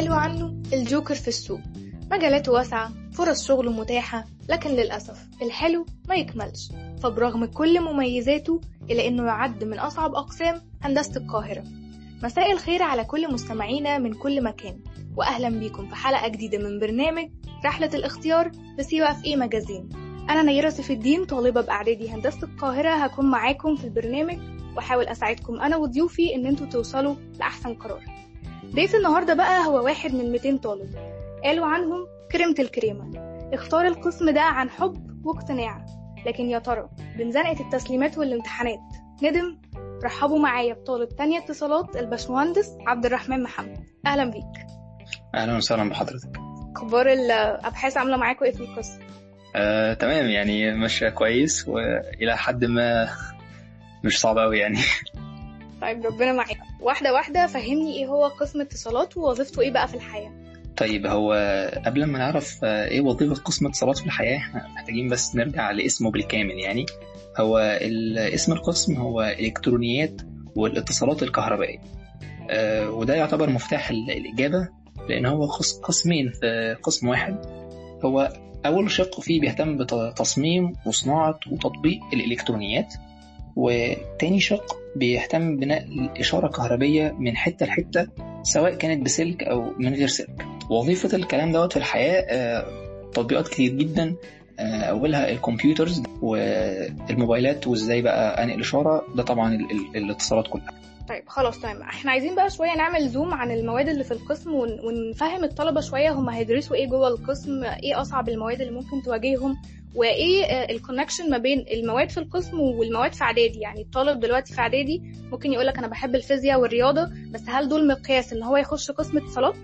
قالوا عنه الجوكر في السوق. مجالاته واسعة فرص شغل متاحة لكن للأسف الحلو ما يكملش. فبرغم كل مميزاته إلا إنه يعد من أصعب أقسام هندسة القاهرة. مساء الخير على كل مستمعينا من كل مكان. وأهلا بيكم في حلقة جديدة من برنامج رحلة الاختيار في إيه مجازين أنا نيرة سيف الدين طالبة بإعدادي هندسة القاهرة. هكون معاكم في البرنامج وأحاول أساعدكم أنا وضيوفي إن أنتوا توصلوا لأحسن قرار. ضيف النهاردة بقى هو واحد من 200 طالب. قالوا عنهم كريمة الكريمة. اختار القسم ده عن حب واقتناع. لكن يا ترى بنزنقة التسليمات والامتحانات ندم؟ رحبوا معايا بطالب تانية اتصالات الباشمهندس عبد الرحمن محمد. أهلا بيك. أهلا وسهلا بحضرتك. أخبار الأبحاث عاملة معاكم إيه في القسم؟ آه، تمام يعني ماشية كويس وإلى حد ما مش صعب قوي يعني. طيب ربنا معاك. واحدة واحدة فهمني إيه هو قسم اتصالات ووظيفته إيه بقى في الحياة؟ طيب هو قبل ما نعرف آه، إيه وظيفة قسم اتصالات في الحياة إحنا محتاجين بس نرجع لاسمه بالكامل يعني. هو اسم القسم هو إلكترونيات والاتصالات الكهربائية. آه، وده يعتبر مفتاح ال- الإجابة لأن هو قس- قسمين في قسم واحد. هو أول شق فيه بيهتم بتصميم وصناعة وتطبيق الإلكترونيات. وتاني شق بيهتم بنقل إشارة كهربية من حتة لحتة سواء كانت بسلك أو من غير سلك. وظيفة الكلام دوت في الحياة آه، تطبيقات كتير جدا آه، أولها الكمبيوترز والموبايلات وإزاي بقى أنقل إشارة. ده طبعا ال- ال- الاتصالات كلها. طيب خلاص تمام. إحنا عايزين بقى شوية نعمل زوم عن المواد اللي في القسم ون- ونفهم الطلبة شوية هم هيدرسوا إيه جوه القسم إيه أصعب المواد اللي ممكن تواجههم وإيه ال connection ما بين المواد في القسم والمواد في إعدادي. يعني الطالب دلوقتي في إعدادي ممكن يقولك أنا بحب الفيزياء والرياضة بس هل دول مقياس إن هو يخش قسم اتصالات؟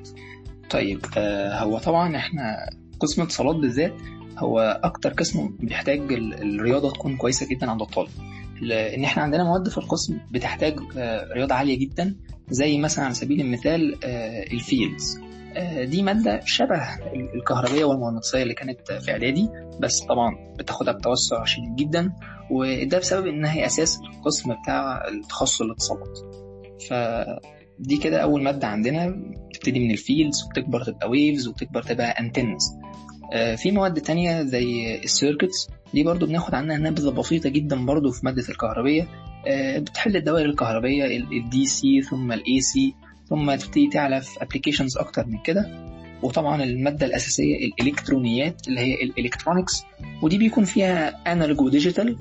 طيب آه، هو طبعا إحنا قسم اتصالات بالذات هو أكتر قسم بيحتاج ال- الرياضة تكون كويسة جدا عند الطالب. لأن إحنا عندنا مواد في القسم بتحتاج آه، رياضة عالية جدا زي مثلا على سبيل المثال آه، ال fields. آه، دي مادة شبه ال- الكهربية والمغناطيسية اللي كانت في إعدادي بس طبعا بتاخدها بتوسع شديد جدا وده بسبب انها هي أساس القسم بتاع التخصص الاتصالات. فدي كده أول مادة عندنا بتبتدي من ال fields وبتكبر تبقى waves وبتكبر تبقى antennas في مواد تانية زي ال circuits دي برضو بناخد عنها نبذة بسيطة جدا برضو في مادة الكهربية. آه، بتحل الدوائر الكهربية ال DC ثم ال AC ثم تبتدي تعلى في applications أكتر من كده. وطبعا المادة الأساسية الإلكترونيات اللي هي ال electronics ودي بيكون فيها analog و digital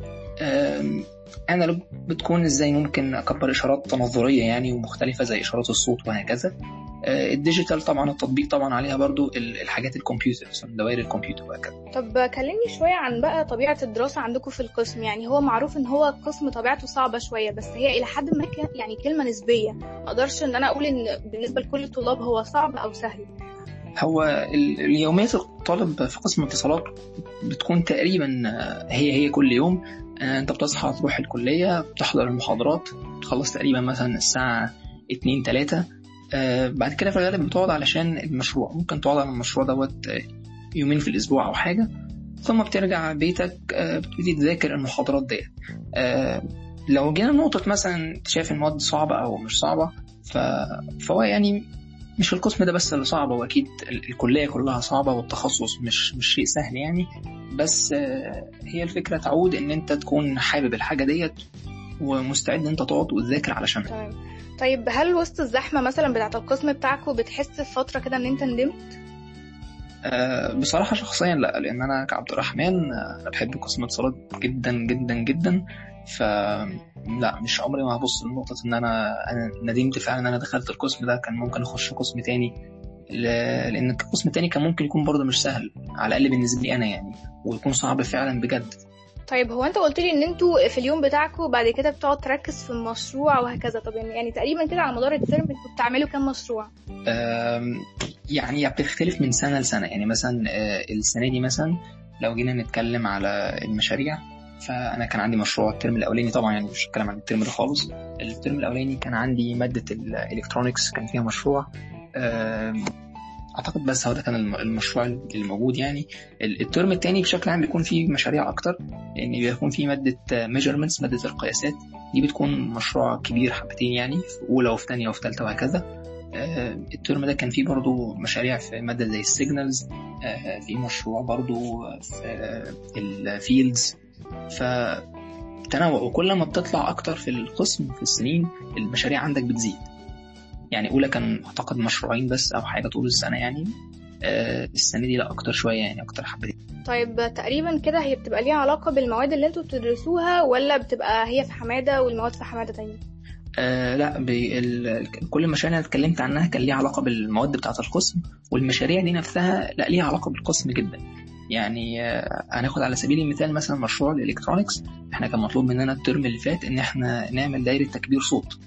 analog بتكون إزاي ممكن أكبر إشارات تناظرية يعني ومختلفة زي إشارات الصوت وهكذا. آه، ال digital طبعا التطبيق طبعا عليها برضو ال- الحاجات الكمبيوتر دوائر الكمبيوتر وهكذا طب كلمني شوية عن بقى طبيعة الدراسة عندكم في القسم. يعني هو معروف إن هو قسم طبيعته صعبة شوية بس هي إلى حد ما يعني كلمة نسبية. ما أقدرش إن أنا أقول إن بالنسبة لكل الطلاب هو صعب أو سهل. هو ال- اليوميات الطالب في قسم الاتصالات بتكون تقريبا آه، هي هي كل يوم. آه، أنت بتصحى تروح الكلية بتحضر المحاضرات تخلص تقريبا مثلا الساعة اتنين تلاتة. آه، بعد كده في الغالب بتقعد علشان المشروع ممكن تقعد على المشروع دوت آه، يومين في الأسبوع أو حاجة ثم بترجع بيتك آه، بتبتدي تذاكر المحاضرات ديت لو جينا نقطة مثلا شايف المواد صعبة أو مش صعبة. فهو يعني مش القسم ده بس اللي صعب هو أكيد ال- الكلية كلها صعبة والتخصص مش مش شيء سهل يعني بس هي الفكرة تعود إن أنت تكون حابب الحاجة ديت ومستعد إن أنت تقعد وتذاكر علشانها تمام. طيب هل وسط الزحمة مثلا بتاعة القسم بتاعكم بتحس في فترة كده إن أنت ندمت؟ آه، بصراحة شخصيا لا لأن أنا كعبد الرحمن آه، أنا بحب قسم اتصالات جدا جدا جدا. ف لا مش عمري ما هبص لنقطة إن أنا أنا ندمت فعلا إن أنا دخلت القسم ده. كان ممكن أخش قسم تاني. لأن القسم التاني كان ممكن يكون برضه مش سهل على الأقل بالنسبة لي أنا يعني ويكون صعب فعلا بجد. طيب هو انت قلت لي ان أنتوا في اليوم بتاعكم بعد كده بتقعد تركز في المشروع وهكذا. طب يعني يعني تقريبا كده على مدار الترم أنتوا بتعملوا كام مشروع؟ يعني بتختلف من سنة لسنة. يعني مثلا آه، السنة دي مثلا لو جينا نتكلم على المشاريع فأنا كان عندي مشروع الترم الأولاني. طبعا يعني مش هتكلم عن الترم ده خالص. الترم الأولاني كان عندي مادة ال electronics كان فيها مشروع. أعتقد بس هو ده كان الم- المشروع الموجود يعني. ال- الترم الثاني بشكل عام بيكون فيه مشاريع أكتر لأن بيكون فيه مادة measurements مادة القياسات دي بتكون مشروع كبير حبتين يعني في أولى وفي ثانية وفي ثالثه وهكذا. الترم ده كان فيه برضو مشاريع في مادة زي ال signals في مشروع برضو في الفيلدز فتنوع وكل ما بتطلع أكتر في القسم في السنين المشاريع عندك بتزيد. يعني أولى كان أعتقد مشروعين بس أو حاجة طول السنة يعني. السنة دي لا أكتر شوية يعني أكتر حبتين طيب تقريبا كده هي بتبقى ليها علاقة بالمواد اللي أنتوا بتدرسوها ولا بتبقى هي في حمادة والمواد في حمادة تانية؟ آه لا ال... كل المشاريع اللي اتكلمت عنها كان ليها علاقة بالمواد بتاعة القسم والمشاريع دي نفسها لا ليها علاقة بالقسم جدا. يعني آه هناخد على سبيل المثال مثلا مشروع ال electronics إحنا كان مطلوب مننا الترم اللي فات إن إحنا نعمل دايرة تكبير صوت.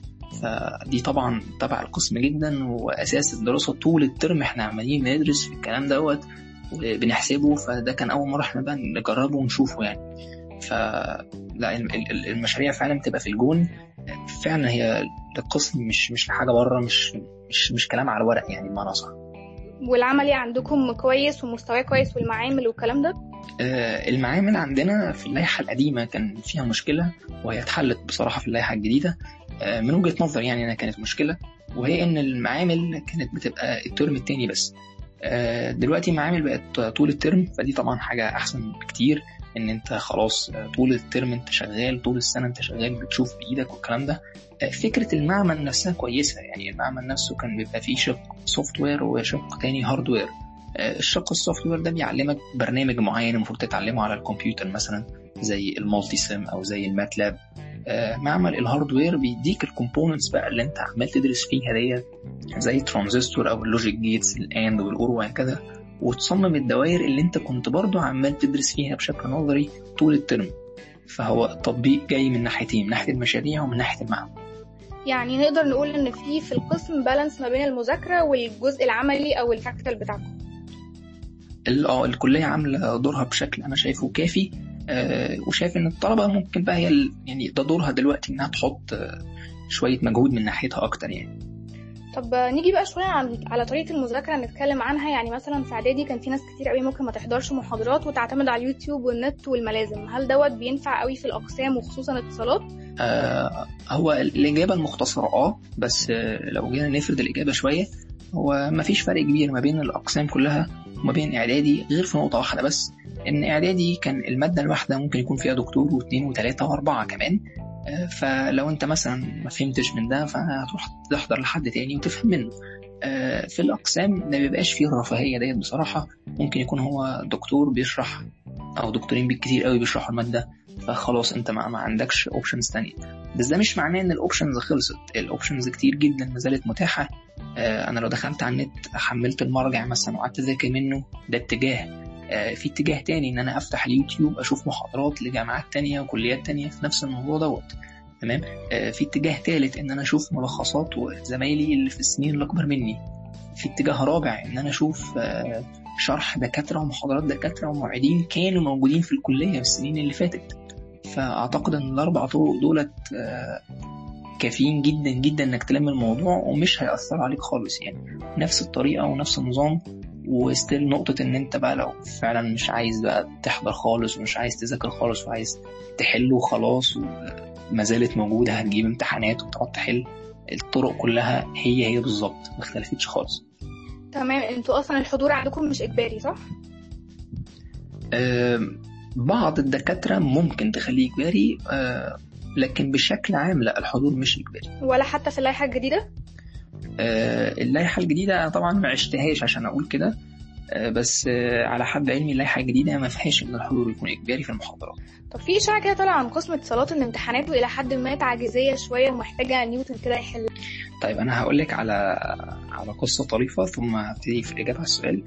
فدي طبعا تبع القسم جدا وأساس الدراسة طول الترم إحنا عمالين بندرس في الكلام دوت وبنحسبه فده كان أول مرة إحنا بقى نجربه ونشوفه يعني. فلا المشاريع فعلا بتبقى في الجون. فعلا هي القسم مش مش حاجة بره مش مش مش كلام على الورق يعني بمعنى صح والعملي عندكم كويس ومستواه كويس والمعامل والكلام ده؟ آه المعامل عندنا في اللائحة القديمة كان فيها مشكلة وهي اتحلت بصراحة في اللائحة الجديدة. آه من وجهة نظري يعني انها كانت مشكلة وهي إن المعامل كانت بتبقى الترم التاني بس. آه دلوقتي المعامل بقت طول الترم فدي طبعا حاجة أحسن بكتير إن أنت خلاص طول الترم أنت شغال طول السنة أنت شغال بتشوف بإيدك والكلام ده. فكرة المعمل نفسها كويسة يعني المعمل نفسه كان بيبقى فيه شق software وشق تاني hardware الشق ال software ده بيعلمك برنامج معين المفروض تتعلمه على الكمبيوتر مثلا زي ال Multisim أو زي ال MATLAB. معمل ال hardware بيديك ال components بقى اللي انت عمال تدرس فيها ديت زي الترانزستور أو ال logic gates ال AND وال OR وهكذا وتصمم الدوائر اللي انت كنت برضو عمال تدرس فيها بشكل نظري طول الترم فهو التطبيق جاي من ناحيتين من ناحية المشاريع ومن ناحية المعمل. يعني نقدر نقول إن في في القسم balance ما بين المذاكرة والجزء العملي أو ال practical بتاعكم. آه الكلية عاملة دورها بشكل أنا شايفه كافي. آه وشايف إن الطلبة ممكن بقى هي يعني ده دورها دلوقتي إنها تحط آه شوية مجهود من ناحيتها أكتر يعني. طب نيجي بقى شوية على طريقة المذاكرة نتكلم عنها. يعني مثلا في إعدادي كان في ناس كتير قوي ممكن ما تحضرش محاضرات وتعتمد على اليوتيوب والنت والملازم. هل دوت بينفع قوي في الأقسام وخصوصا اتصالات آه هو الإجابة المختصرة آه بس آه لو جينا نفرد الإجابة شوية هو ما فيش فرق كبير ما بين الأقسام كلها. وما بين إعدادي غير في نقطة واحدة بس إن إعدادي كان المادة الواحدة ممكن يكون فيها دكتور واثنين وثلاثة وأربعة كمان. فلو أنت مثلا ما فهمتش من ده فهتروح تحضر لحد تاني وتفهم منه. في الأقسام ما بيبقاش فيه الرفاهية ديت بصراحة. ممكن يكون هو دكتور بيشرح أو دكتورين بالكتير قوي بيشرحوا المادة فخلاص أنت ما, ما عندكش options تانية. بس ده مش معناه إن ال options خلصت. ال options كتير جدا ما زالت متاحة. أنا لو دخلت على النت حملت المرجع مثلا وقعدت أذاكر منه ده اتجاه. في اتجاه تاني إن أنا أفتح اليوتيوب أشوف محاضرات لجامعات تانية وكليات تانية في نفس الموضوع دوت. تمام؟ في اتجاه ثالث إن أنا أشوف ملخصات وزمايلي اللي في السنين اللي أكبر مني. في اتجاه رابع إن أنا أشوف شرح دكاترة ومحاضرات دكاترة ومعيدين كانوا موجودين في الكلية في السنين اللي فاتت. فأعتقد إن الأربع طرق دولت كافيين جدا جدا إنك تلم الموضوع ومش هيأثر عليك خالص. يعني نفس الطريقة ونفس النظام وستيل نقطة إن أنت بقى لو فعلا مش عايز بقى تحضر خالص ومش عايز تذاكر خالص وعايز تحل وخلاص وما زالت موجودة هتجيب امتحانات وتقعد تحل. الطرق كلها هي هي بالظبط ما اختلفتش خالص. تمام. أنتوا أصلا الحضور عندكم مش إجباري صح؟ أه بعض الدكاترة ممكن تخليه إجباري أه لكن بشكل عام لا الحضور مش إجباري ولا حتى في اللائحة الجديدة؟ اللائحة الجديدة طبعا ما عشتهاش عشان أقول كده بس على حد علمي اللائحة الجديدة ما فيهاش إن الحضور يكون إجباري في المحاضرات. طب في إشاعة كده طالعة عن قسم اتصالات إن امتحاناته إلى حد ما تعجيزية شوية ومحتاجة نيوتن كده يحل. طيب أنا هقول لك على على قصة طريفة ثم هبتدي في الإجابة على السؤال.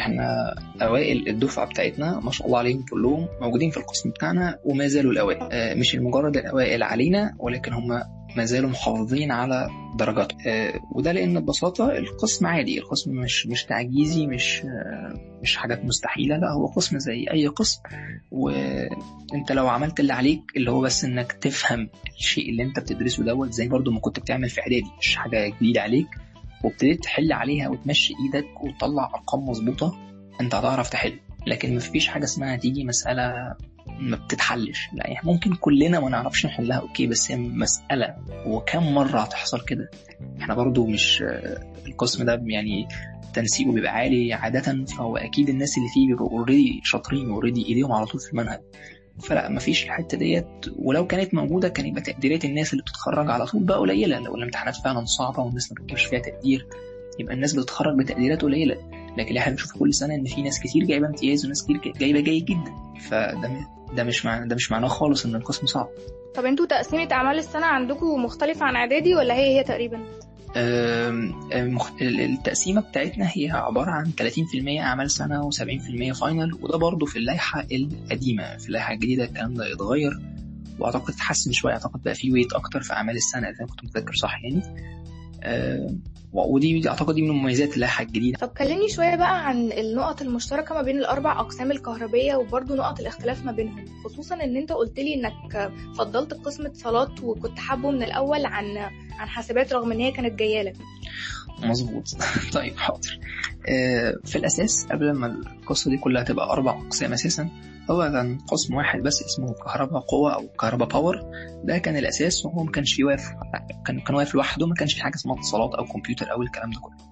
إحنا أوائل الدفعة بتاعتنا ما شاء الله عليهم كلهم موجودين في القسم بتاعنا وما زالوا الأوائل. مش المجرد الأوائل علينا ولكن هم ما زالوا محافظين على درجاته آه وده لأن ببساطة القسم عادي القسم مش مش تعجيزي مش آه مش حاجات مستحيلة لا هو قسم زي أي قسم. وأنت لو عملت اللي عليك اللي هو بس إنك تفهم الشيء اللي أنت بتدرسه دوت زي برضو ما كنت بتعمل في إعدادي مش حاجة جديدة عليك. وابتديت تحل عليها وتمشي إيدك وتطلع ارقام مظبوطة انت هتعرف تحل. لكن مفيش حاجة اسمها تيجي مسألة ما بتتحلش. لا يعني ممكن كلنا ما نعرفش نحلها أوكي بس هي مسألة. وكم مرة هتحصل كده؟ إحنا برضو مش القسم ده يعني تنسيقه بيبقى عالي عادة فهو أكيد الناس اللي فيه بيبقوا already شاطرين already إيديهم على طول في المنهج. فلا مفيش الحتة ديت. ولو كانت موجودة كان يبقى تقديرات الناس اللي بتتخرج على طول بقى قليلة. لو الامتحانات فعلا صعبة والناس ما بتجيبش فيها تقدير يبقى الناس بتتخرج بتقديرات قليلة. لكن إحنا بنشوف كل سنة إن في ناس كتير جايبة امتياز وناس كتير جايبة جيد جدا. فده ده مش معنى ده مش معناه خالص إن القسم صعب. طب أنتوا تقسيمة أعمال السنة عندكم مختلفة عن إعدادي ولا هي هي تقريبا؟ التقسيمة بتاعتنا هي عبارة عن 30% أعمال سنة و70% final وده برضه في اللائحة القديمة. في اللائحة الجديدة الكلام ده يتغير وأعتقد اتحسن شوية. أعتقد بقى في weight أكتر في أعمال السنة إذا كنت متذكر صح يعني. ودي أعتقد دي من مميزات اللائحة الجديدة. طب كلمني شوية بقى عن النقط المشتركة ما بين الأربع أقسام الكهربية وبرضه نقط الاختلاف ما بينهم خصوصا إن أنت قلت لي إنك فضلت قسم اتصالات وكنت حابه من الأول عن عن حاسبات رغم إن هي كانت جاية لك. مظبوط. طيب حاضر. في الأساس قبل ما القصة دي كلها تبقى أربع أقسام أساسا هو كان قسم واحد بس اسمه كهرباء قوة أو كهرباء باور ده كان الأساس وهو ما كانش واقف كان كان واقف لوحده ما كانش في حاجة اسمها اتصالات أو كمبيوتر أو الكلام ده كله.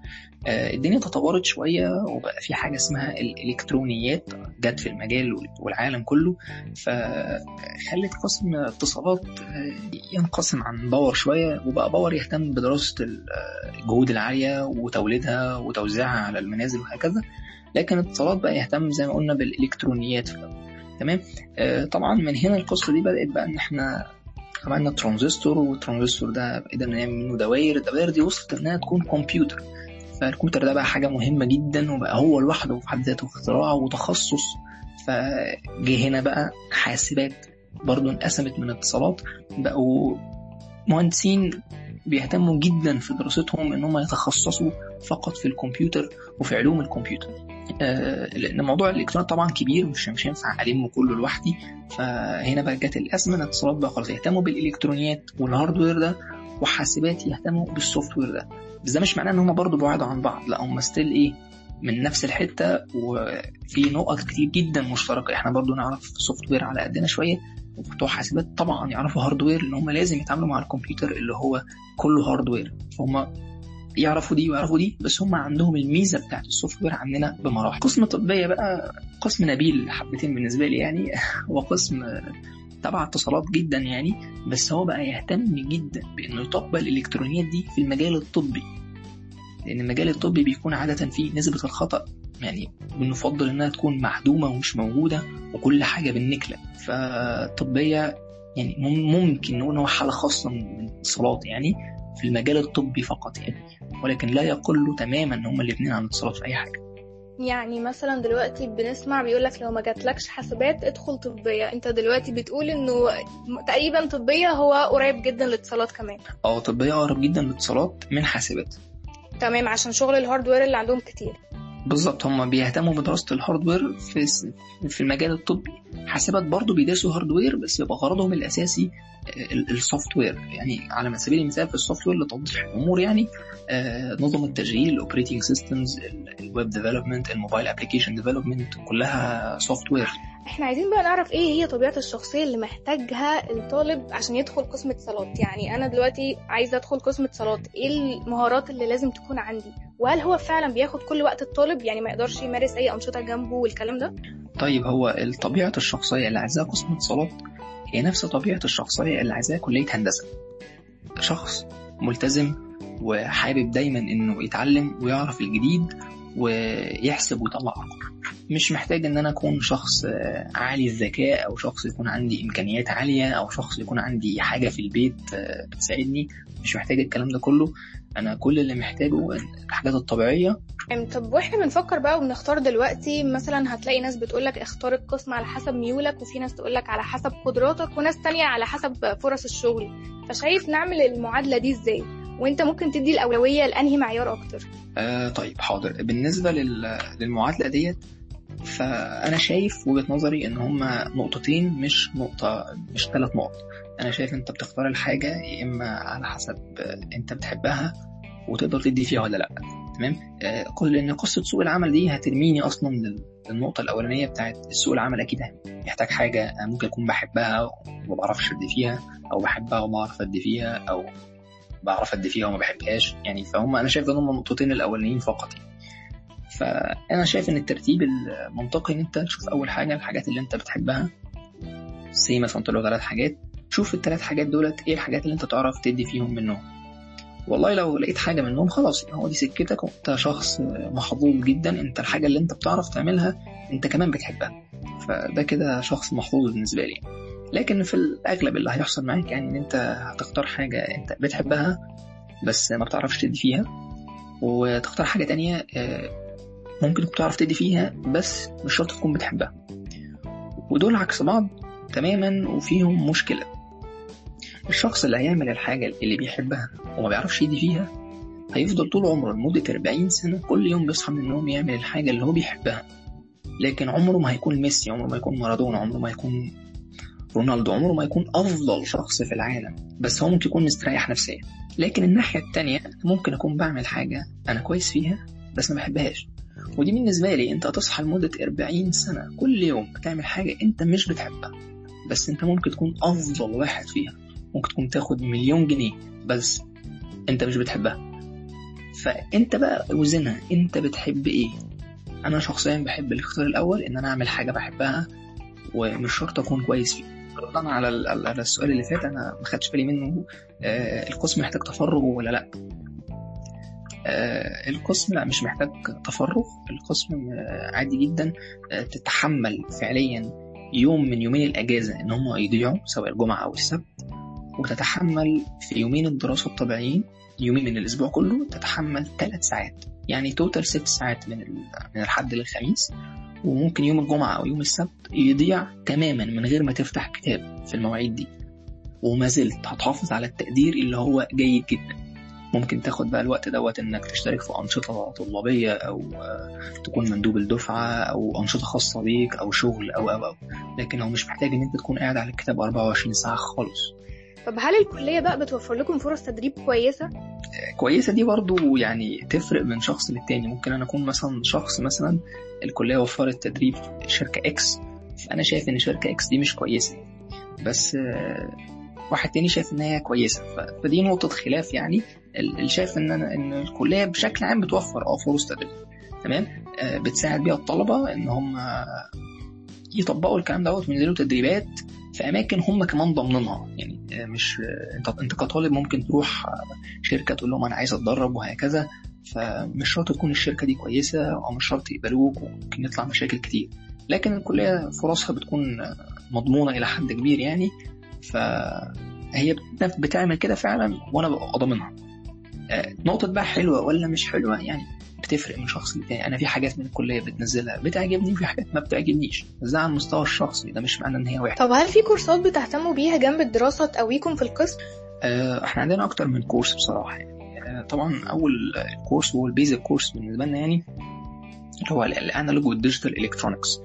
الدنيا تطورت شوية وبقى في حاجة اسمها الإلكترونيات جت في المجال والعالم كله. فخلت قسم اتصالات ينقسم عن power شوية وبقى power يهتم بدراسة الجهود العالية وتوليدها وتوزيعها على المنازل وهكذا. لكن اتصالات بقى يهتم زي ما قلنا بالإلكترونيات في الأول. تمام؟ آه طبعا من هنا القصة دي بدأت بقى إن إحنا عملنا ترانزستور والترانزستور ده قدرنا نعمل منه دوائر. الدوائر دي وصلت إنها تكون كمبيوتر. فالكمبيوتر ده بقى حاجة مهمة جدا وبقى هو لوحده في حد ذاته اختراع وتخصص. فجه هنا بقى حاسبات برضه انقسمت من اتصالات بقوا مهندسين بيهتموا جدا في دراستهم إن هم يتخصصوا فقط في الكمبيوتر وفي علوم الكمبيوتر. آه لأن موضوع الإلكترونيات طبعا كبير مش مش هينفع ألمه كله لوحدي. فهنا بقى جت الأزمة الاتصالات بقى خلاص يهتموا بالإلكترونيات وال hardware ده وحاسبات يهتموا بال software ده. بس ده مش معناه إن هم برضه بعاد عن بعض. لا هم still إيه من نفس الحتة وفي نقط كتير جدا مشتركة. إحنا برضه نعرف software على قدنا شوية وبتوع حاسبات طبعا يعرفوا hardware إن هم لازم يتعاملوا مع الكمبيوتر اللي هو كله hardware فهم يعرفوا دي ويعرفوا دي بس هم عندهم الميزة بتاعت ال software عننا بمراحل. قسم طبية بقى قسم نبيل حبتين بالنسبة لي يعني. هو قسم تبع اتصالات جدا يعني بس هو بقى يهتم جدا بإنه يطبق الإلكترونيات دي في المجال الطبي. لأن المجال الطبي بيكون عاده فيه نسبة الخطأ يعني بنفضل إنها تكون معدومه ومش موجودة وكل حاجة بالنكلة. فالطبيه يعني ممكن نقول هو حالة خاصة من الاتصالات يعني في المجال الطبي فقط يعني. ولكن لا يقل تماما إن هما الاثنين عن الاتصالات في أي حاجة. يعني مثلا دلوقتي بنسمع بيقول لك لو ما جاتلكش حاسبات ادخل طبية. أنت دلوقتي بتقول إنه تقريبا طبية هو قريب جدا للاتصالات كمان. آه طبية قريب جدا للاتصالات من حاسبات. تمام عشان شغل ال hardware اللي عندهم كتير. بالظبط هم بيهتموا بدراسة ال hardware في في المجال الطبي. حاسبات برضه بيدرسوا hardware بس يبقى غرضهم الأساسي ال software يعني على سبيل المثال في ال software لتوضيح الأمور يعني نظم التشغيل ال operating systems ال web development ال mobile application development كلها software إحنا عايزين بقى نعرف إيه هي طبيعة الشخصية اللي محتاجها الطالب عشان يدخل قسم اتصالات. يعني أنا دلوقتي عايزة أدخل قسم اتصالات. إيه المهارات اللي لازم تكون عندي؟ وهل هو فعلا بياخد كل وقت الطالب؟ يعني ما يقدرش يمارس أي أنشطة جنبه والكلام ده؟ طيب هو طبيعة الشخصية اللي عايزاها قسم اتصالات هي نفس طبيعة الشخصية اللي عايزاها كلية هندسة. شخص ملتزم وحابب دايما إنه يتعلم ويعرف الجديد ويحسب ويطلع ارقام مش محتاج إن أنا أكون شخص عالي الذكاء أو شخص يكون عندي إمكانيات عالية أو شخص يكون عندي حاجة في البيت بتساعدني مش محتاج الكلام ده كله. أنا كل اللي محتاجه الحاجات الطبيعية. طب وإحنا بنفكر بقى وبنختار دلوقتي مثلا هتلاقي ناس بتقولك اختار القسم على حسب ميولك وفي ناس تقولك على حسب قدراتك وناس تانية على حسب فرص الشغل. فشايف نعمل المعادلة دي إزاي؟ وأنت ممكن تدي الأولوية لأنهي معيار أكتر؟ آه طيب حاضر. بالنسبة لل... للمعادلة ديت فأنا شايف وجهة نظري إن هما نقطتين مش نقطة مش ثلاث نقط. أنا شايف أنت بتختار الحاجة يا إما على حسب أنت بتحبها وتقدر تدي فيها ولا لأ تمام؟ آه، لأن قصة سوق العمل دي هترميني أصلا لل- للنقطة الأولانية بتاعت سوق العمل أكيد محتاج حاجة أنا ممكن أكون بحبها وما بعرفش أدي فيها أو بحبها وما بعرف أدي فيها أو بعرف أدي فيها وما بحبهاش. يعني فهم أنا شايف إن هم النقطتين الأولانيين فقط. يعني. فأنا شايف إن الترتيب المنطقي إن أنت تشوف أول حاجة الحاجات اللي أنت بتحبها. زي مثلا طلعوا ثلاث حاجات. شوف الثلاث حاجات دولت إيه الحاجات اللي أنت تعرف تدي فيهم منهم. والله لو لقيت حاجة منهم خلاص هو دي سكتك. وأنت شخص محظوظ جدا. أنت الحاجة اللي أنت بتعرف تعملها أنت كمان بتحبها. فده كده شخص محظوظ بالنسبة لي. لكن في الأغلب اللي هيحصل معاك يعني إن أنت هتختار حاجة أنت بتحبها بس ما بتعرفش تدي فيها. وتختار حاجة تانية آه، ممكن تكون بتعرف تدي فيها بس مش شرط تكون بتحبها. ودول عكس بعض تماما وفيهم مشكلة. الشخص اللي هيعمل الحاجة اللي بيحبها وما بيعرفش يدي فيها هيفضل طول عمره لمدة 40 سنة كل يوم بيصحى من النوم يعمل الحاجة اللي هو بيحبها. لكن عمره ما هيكون ميسي عمره ما يكون مارادونا عمره ما يكون رونالدو عمره ما يكون أفضل شخص في العالم. بس هو ممكن يكون مستريح نفسيا. لكن الناحية التانية ممكن أكون بعمل حاجة أنا كويس فيها بس ما بحبهاش. ودي بالنسبة لي أنت هتصحى لمدة 40 سنة. كل يوم بتعمل حاجة أنت مش بتحبها. بس أنت ممكن تكون أفضل واحد فيها. ممكن تكون تاخد مليون جنيه. بس انت مش بتحبها. فانت بقى وزنها انت بتحب إيه؟ أنا شخصيا بحب الاختيار الأول إن أنا أعمل حاجة بحبها ومش شرط أكون كويس فيها. ردا على على السؤال اللي فات أنا ما خدتش بالي منه. آه القسم محتاج تفرغ ولا لأ؟ القسم لا مش محتاج تفرغ. القسم آه عادي جدا. آه تتحمل فعليا يوم من يومين الأجازة إن هم يضيعوا سواء الجمعة أو السبت. وتتحمل في يومين الدراسة الطبيعيين يومين من الأسبوع كله تتحمل ثلاث ساعات. يعني توتال ست ساعات من من الحد للخميس. وممكن يوم الجمعة أو يوم السبت يضيع تماما من غير ما تفتح كتاب في المواعيد دي. وما زلت هتحافظ على التقدير اللي هو جيد جدا. ممكن تاخد بقى الوقت دوت إنك تشترك في أنشطة طلابية أو آه، تكون مندوب الدفعة أو أنشطة خاصة بيك أو شغل أو أو أو. لكن هو مش محتاج إن أنت تكون قاعد على الكتاب 24 ساعة خالص. طب هل الكلية بقى بتوفر لكم فرص تدريب كويسة؟ كويسة دي برضو يعني تفرق من شخص للتاني. ممكن أنا أكون مثلا شخص مثلا الكلية وفرت تدريب شركة X فأنا شايف إن شركة X دي مش كويسة. بس آه، واحد تاني شايف إن هي كويسة. فدي نقطة خلاف يعني. اللي شايف إن أنا إن الكلية بشكل عام بتوفر آه فرص تدريب تمام؟ آه، بتساعد بيها الطلبة إن هم يطبقوا الكلام دوت وينزلوا تدريبات في أماكن هم كمان ضامنينها. يعني آه، مش آه، أنت أنت كطالب ممكن تروح شركة تقول لهم أنا عايز أتدرب وهكذا فمش شرط تكون الشركة دي كويسة أو مش شرط يقبلوك وممكن يطلع مشاكل كتير. لكن الكلية فرصها بتكون مضمونة إلى حد كبير يعني فهي بت- بتعمل كده فعلا وأنا ببقى ضامنها. نقطة بقى حلوة ولا مش حلوة؟ يعني بتفرق من شخص للتاني. أنا في حاجات من الكلية بتنزلها بتعجبني وفي حاجات ما بتعجبنيش. بس ده على المستوى الشخصي ده مش معنى إن هي وحشة. طب هل في كورسات بتهتموا بيها جنب الدراسة تقويكم في القسم؟ آه، إحنا عندنا أكتر من كورس بصراحة يعني. آه، طبعا أول كورس هو ال basic course بالنسبة لنا يعني اللي هو ال analog وال digital electronics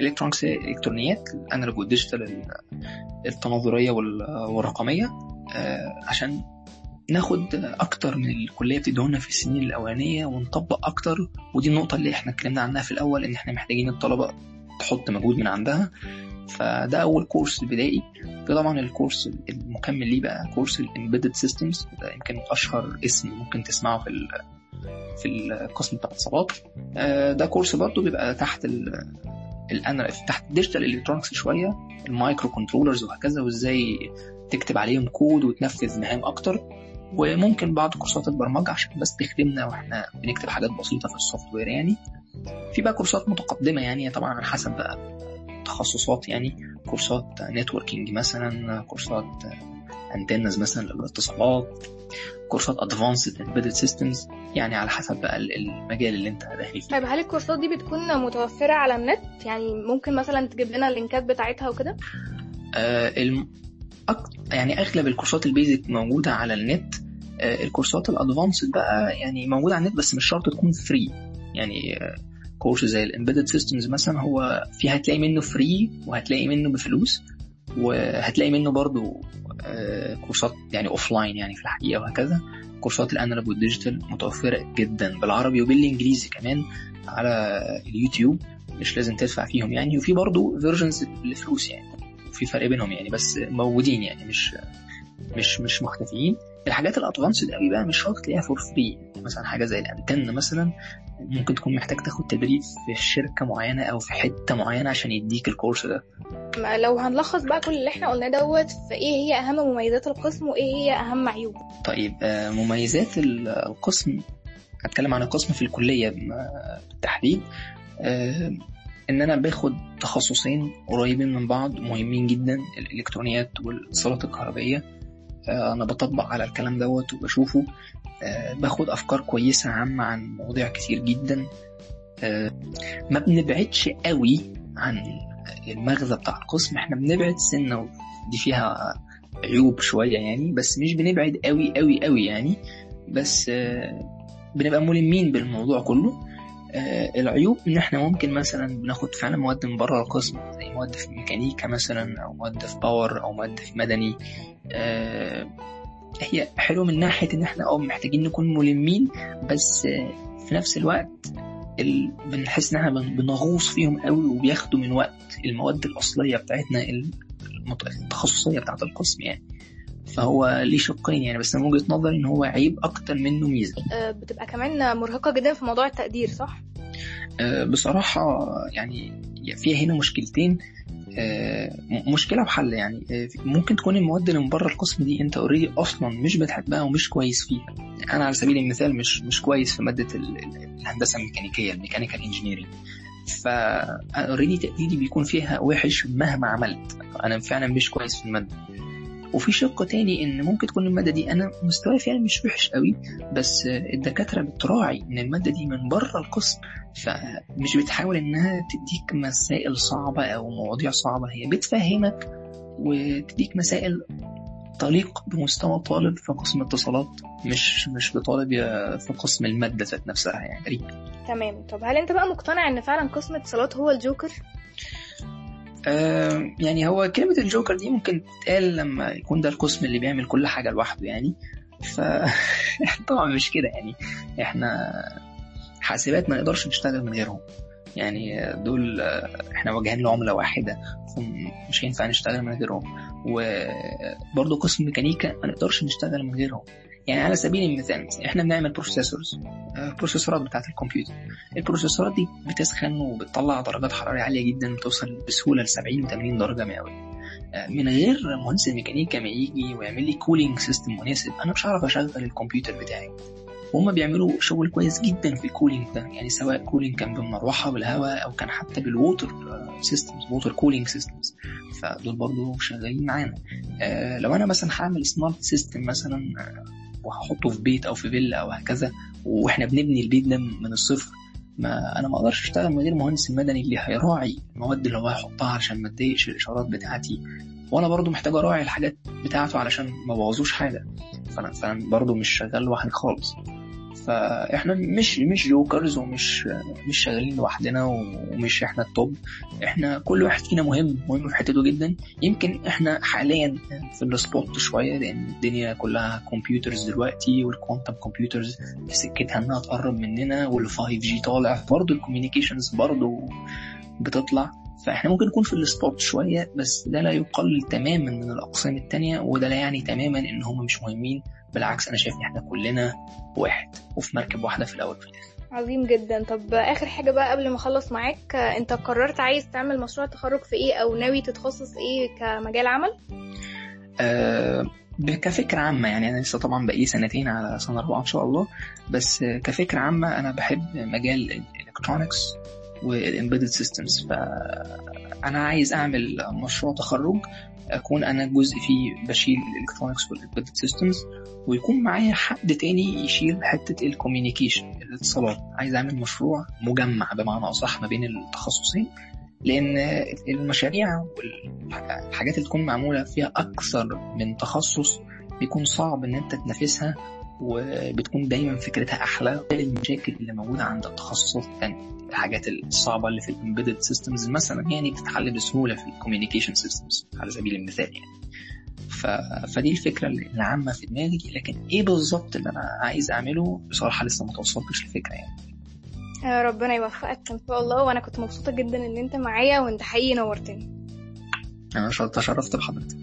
electronics إلكترونيات ال analog وال digital ال- التناظرية وال- والرقمية. آه، عشان ناخد أكتر من الكلية بتديهولنا في السنين الأولانية ونطبق أكتر ودي النقطة اللي إحنا اتكلمنا عنها في الأول إن إحنا محتاجين الطلبة تحط مجهود من عندها. فده أول كورس بدائي. في طبعا الكورس المكمل ليه بقى كورس ال embedded systems ده يمكن أشهر اسم ممكن تسمعه في في القسم بتاع الاتصالات. آه، ده كورس برضه بيبقى تحت ال الأنا تحت ال digital electronics شوية ال microcontrollers وهكذا وإزاي تكتب عليهم كود وتنفذ مهام أكتر. وممكن بعض كورسات البرمجة عشان بس تخدمنا وإحنا بنكتب حاجات بسيطة في ال software يعني في بقى كورسات متقدمة يعني طبعا على حسب بقى تخصصات يعني كورسات networking مثلا كورسات antennas مثلا للاتصالات كورسات advanced embedded systems يعني على حسب بقى المجال اللي انت داخل فيه طيب هل الكورسات دي بتكون متوفرة على النت؟ يعني ممكن مثلا تجيب لنا اللينكات بتاعتها وكده؟ آه الم... أك... يعني أغلب الكورسات ال basic موجودة على النت. آه الكورسات ال advanced بقى يعني موجودة على النت بس مش شرط تكون free يعني آه كورس زي ال embedded systems مثلا هو في هتلاقي منه free وهتلاقي منه بفلوس وهتلاقي منه برضو آه، كورسات يعني offline يعني في الحقيقة وهكذا. كورسات ال analog وال digital متوفرة جدا بالعربي وبالإنجليزي كمان على اليوتيوب مش لازم تدفع فيهم يعني. وفي برضو versions بفلوس يعني. وفي فرق بينهم يعني بس موجودين يعني مش مش مش مختفيين. الحاجات ال advanced قوي بقى مش شرط تلاقيها for free مثلا حاجة زي الأنتن مثلا ممكن تكون محتاج تاخد تدريب في شركة معينة أو في حتة معينة عشان يديك الكورس ده. ما لو هنلخص بقى كل اللي إحنا قلناه دوت فايه هي أهم مميزات القسم وإيه هي أهم عيوبه طيب آه، مميزات ال- القسم هتكلم عن القسم في الكلية بم- بالتحديد. آه، إن أنا باخد تخصصين قريبين من بعض مهمين جدا الإلكترونيات والإتصالات الكهربائية. آه، أنا بطبق على الكلام دوت وبشوفه. آه، باخد أفكار كويسة عامة عن مواضيع كتير جدا. آه، ما بنبعدش قوي عن المغزى بتاع القسم. إحنا بنبعد سنة ودي فيها عيوب شوية يعني بس مش بنبعد قوي قوي قوي يعني. بس بنبقى ملمين بالموضوع كله. العيوب إن إحنا ممكن مثلا بناخد فعلا مواد من بره القسم زي مواد في ميكانيكا مثلا أو مواد في باور أو مواد في مدني. آه، هي حلوة من ناحية إن إحنا آه محتاجين نكون ملمين بس آه، في نفس الوقت ال... بنحس إن إحنا بن- بنغوص فيهم قوي وبياخدوا من وقت المواد الأصلية بتاعتنا التخصصية بتاعت القسم يعني. فهو ليه شقين يعني بس من وجهة نظري إن هو عيب أكتر منه ميزة. آه، بتبقى كمان مرهقة جدا في موضوع التقدير صح؟ آه، بصراحة يعني فيها هنا مشكلتين. آه، م- مشكلة وحل يعني. ممكن تكون المواد اللي من بره القسم دي أنت اوريدي أصلا مش بتحبها ومش كويس فيها. أنا على سبيل المثال مش مش كويس في مادة ال- ال- الهندسة الميكانيكية ال mechanical engineering ف already تقديري بيكون فيها وحش مهما عملت. أنا فعلا مش كويس في المادة. وفي شق تاني إن ممكن تكون المادة دي أنا مستواي فيها مش وحش قوي بس الدكاترة بتراعي إن المادة دي من بره القسم فمش بتحاول إنها تديك مسائل صعبة أو مواضيع صعبة هي بتفهمك وتديك مسائل تليق بمستوى طالب في قسم اتصالات مش مش بطالب في قسم المادة ذات نفسها يعني تمام طب هل أنت بقى مقتنع إن فعلا قسم اتصالات هو الجوكر؟ آه يعني هو كلمة الجوكر دي ممكن تتقال لما يكون ده القسم اللي بيعمل كل حاجة لوحده يعني. ف طبعا مش كده يعني. إحنا حاسبات ما نقدرش نشتغل من غيرهم. يعني دول إحنا واجهين لعملة واحدة مش هينفع نشتغل من غيرهم. وبرضه قسم ميكانيكا ما نقدرش نشتغل من غيرهم. يعني على سبيل المثال إحنا بنعمل processors بروسيسورات بتاعت الكمبيوتر. البروسيسورات دي بتسخن وبتطلع درجات حرارة عالية جدا بتوصل بسهولة ل 70 و 80 درجة مئوية. من غير مهندس الميكانيكا ما يجي ويعمل لي cooling system مناسب أنا مش هعرف أشغل الكمبيوتر بتاعي. وهم بيعملوا شغل كويس جدا في ال cooling ده يعني سواء cooling كان بالمروحة بالهواء أو كان حتى بال water systems water cooling systems فدول برضو شغالين معانا. آه لو أنا مثلا هعمل smart system مثلا آه وهحطه في بيت أو في فيلا أو هكذا وإحنا بنبني البيت ده من الصفر. ما أنا ما أقدرش أشتغل من غير المهندس المدني اللي هيراعي المواد اللي هو هيحطها عشان ما تضايقش الإشارات بتاعتي وأنا برضو محتاج أراعي الحاجات بتاعته علشان ما بوظوش حاجة. فانا فأنا برضو مش شغال لوحدي خالص. فاحنا مش مش jokers ومش مش شغالين لوحدنا ومش إحنا ال top إحنا كل واحد فينا مهم مهم في حتته جدا. يمكن إحنا حاليا في ال spot شوية لأن الدنيا كلها computers دلوقتي وال quantum computers في سكتها إنها تقرب مننا وال 5G طالع. برضه ال communications برضه بتطلع. فاحنا ممكن نكون في ال spot شوية بس ده لا يقلل تماما من الأقسام التانية وده لا يعني تماما إن هم مش مهمين. بالعكس أنا شايف إن إحنا كلنا واحد وفي مركب واحدة في الأول وفي الآخر. عظيم جدا. طب آخر حاجة بقى قبل ما أخلص معاك أنت قررت عايز تعمل مشروع تخرج في إيه أو ناوي تتخصص إيه كمجال عمل؟ أه كفكرة عامة يعني أنا لسه طبعا بقي سنتين على سنة رابعة إن شاء الله. بس كفكرة عامة أنا بحب مجال ال electronics وال embedded systems فأنا عايز أعمل مشروع تخرج أكون أنا جزء فيه بشيل ال electronics وال embedded systems ويكون معايا حد تاني يشيل حتة ال communication الاتصالات. عايز أعمل مشروع مجمع بمعنى أصح ما بين التخصصين لأن المشاريع والحاجات اللي تكون معمولة فيها أكثر من تخصص بيكون صعب إن أنت تنافسها وبتكون دايما فكرتها أحلى. المشاكل اللي موجودة عند التخصصات الثانية الحاجات الصعبة اللي في ال embedded systems مثلا يعني بتتحل بسهولة في ال communication systems على سبيل المثال يعني. ف... فدي الفكرة العامة في دماغي لكن إيه بالظبط اللي أنا عايز أعمله؟ بصراحة لسه ما توصلتش للفكره يعني. ربنا يوفقك إن شاء الله وأنا كنت مبسوطة جدا إن أنت معايا وانت حقيقي نورتني. أنا تشرفت بحضرتك.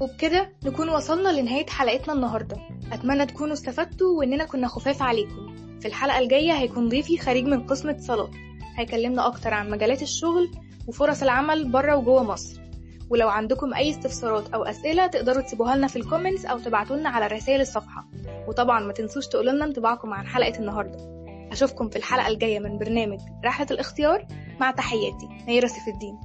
وبكده نكون وصلنا لنهاية حلقتنا النهاردة. أتمنى تكونوا استفدتوا وإننا كنا خفاف عليكم. في الحلقة الجاية هيكون ضيفي خريج من قسم اتصالات. هيكلمنا أكتر عن مجالات الشغل وفرص العمل بره وجوه مصر. ولو عندكم أي استفسارات أو أسئلة تقدروا تسيبوها لنا في الكومنتس أو تبعتوا لنا على رسائل الصفحة. وطبعا ما تنسوش تقولوا لنا انطباعكم عن حلقة النهاردة. أشوفكم في الحلقة الجاية من برنامج رحلة الاختيار. مع تحياتي نيرة سيف الدين.